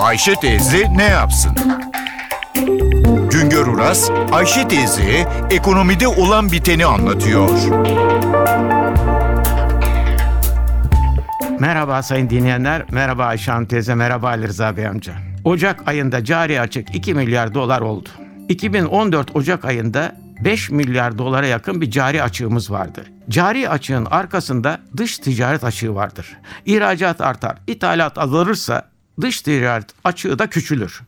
Ayşe teyze ne yapsın? Güngör Uras, Ayşe teyze ekonomide olan biteni anlatıyor. Merhaba sayın dinleyenler, merhaba Ayşe Hanım teyze, merhaba Ali Rıza Bey amca. Ocak ayında cari açık 2 milyar dolar oldu. 2014 Ocak ayında 5 milyar dolara yakın bir cari açığımız vardı. Cari açığın arkasında dış ticaret açığı vardır. İhracat artar, ithalat azalırsa dış ticaret açığı da küçülür.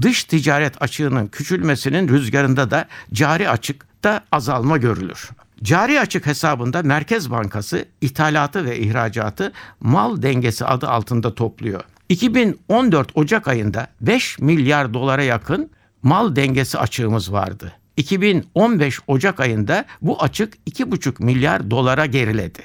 Dış ticaret açığının küçülmesinin rüzgarında da cari açıkta azalma görülür. Cari açık hesabında Merkez Bankası ithalatı ve ihracatı mal dengesi adı altında topluyor. 2014 Ocak ayında 5 milyar dolara yakın mal dengesi açığımız vardı. 2015 Ocak ayında bu açık 2,5 milyar dolara geriledi.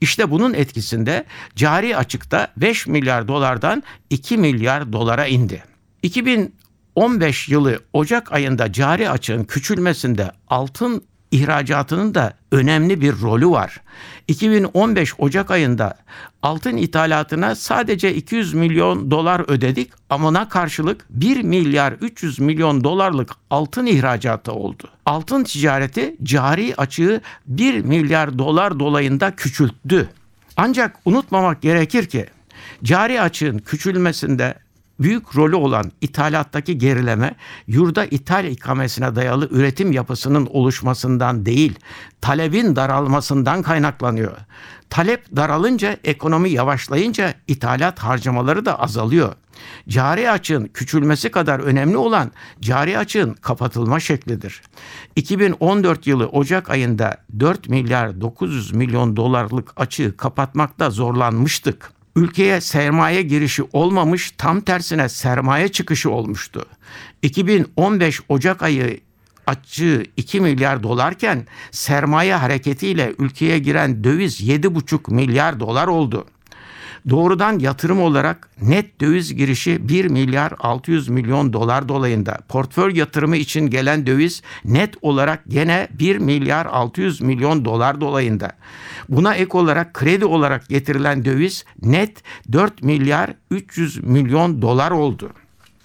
İşte bunun etkisinde cari açıkta 5 milyar dolardan 2 milyar dolara indi. 2015 yılı Ocak ayında cari açığın küçülmesinde altın ihracatının da önemli bir rolü var. 2015 Ocak ayında altın ithalatına sadece 200 milyon dolar ödedik ama ona karşılık 1 milyar 300 milyon dolarlık altın ihracatı oldu. Altın ticareti cari açığı 1 milyar dolar dolayında küçülttü. Ancak unutmamak gerekir ki cari açığın küçülmesinde büyük rolü olan ithalattaki gerileme yurda ithal ikamesine dayalı üretim yapısının oluşmasından değil, talebin daralmasından kaynaklanıyor. Talep daralınca, ekonomi yavaşlayınca ithalat harcamaları da azalıyor. Cari açığın küçülmesi kadar önemli olan cari açığın kapatılma şeklidir. 2014 yılı Ocak ayında 4 milyar 900 milyon dolarlık açığı kapatmakta zorlanmıştık ülkeye sermaye girişi olmamış, tam tersine sermaye çıkışı olmuştu. 2015 Ocak ayı açığı 2 milyar dolarken sermaye hareketiyle ülkeye giren döviz 7,5 milyar dolar oldu. Doğrudan yatırım olarak net döviz girişi 1 milyar 600 milyon dolar dolayında. Portföy yatırımı için gelen döviz net olarak gene 1 milyar 600 milyon dolar dolayında. Buna ek olarak kredi olarak getirilen döviz net 4 milyar 300 milyon dolar oldu.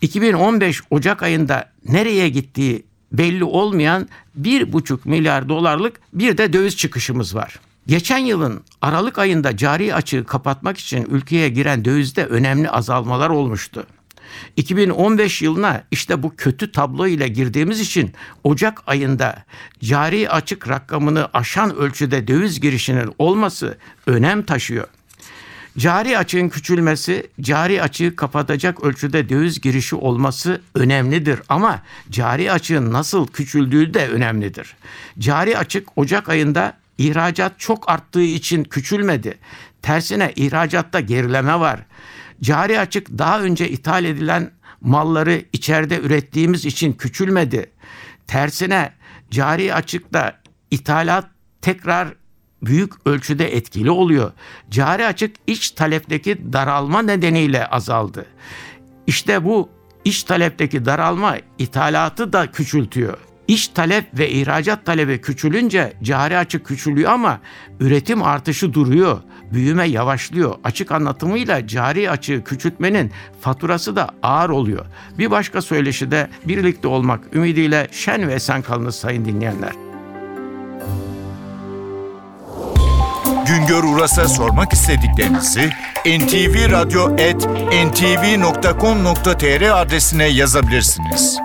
2015 Ocak ayında nereye gittiği belli olmayan 1,5 milyar dolarlık bir de döviz çıkışımız var. Geçen yılın Aralık ayında cari açığı kapatmak için ülkeye giren dövizde önemli azalmalar olmuştu. 2015 yılına işte bu kötü tablo ile girdiğimiz için Ocak ayında cari açık rakamını aşan ölçüde döviz girişinin olması önem taşıyor. Cari açığın küçülmesi, cari açığı kapatacak ölçüde döviz girişi olması önemlidir ama cari açığın nasıl küçüldüğü de önemlidir. Cari açık Ocak ayında ihracat çok arttığı için küçülmedi. Tersine ihracatta gerileme var. Cari açık daha önce ithal edilen malları içeride ürettiğimiz için küçülmedi. Tersine cari açıkta ithalat tekrar büyük ölçüde etkili oluyor. Cari açık iç talepteki daralma nedeniyle azaldı. İşte bu iç talepteki daralma ithalatı da küçültüyor. İş talep ve ihracat talebi küçülünce cari açık küçülüyor ama üretim artışı duruyor. Büyüme yavaşlıyor. Açık anlatımıyla cari açığı küçültmenin faturası da ağır oluyor. Bir başka söyleşi de birlikte olmak ümidiyle şen ve esen kalınız sayın dinleyenler. Güngör Uras'a sormak istediklerinizi ntvradio.com.tr adresine yazabilirsiniz.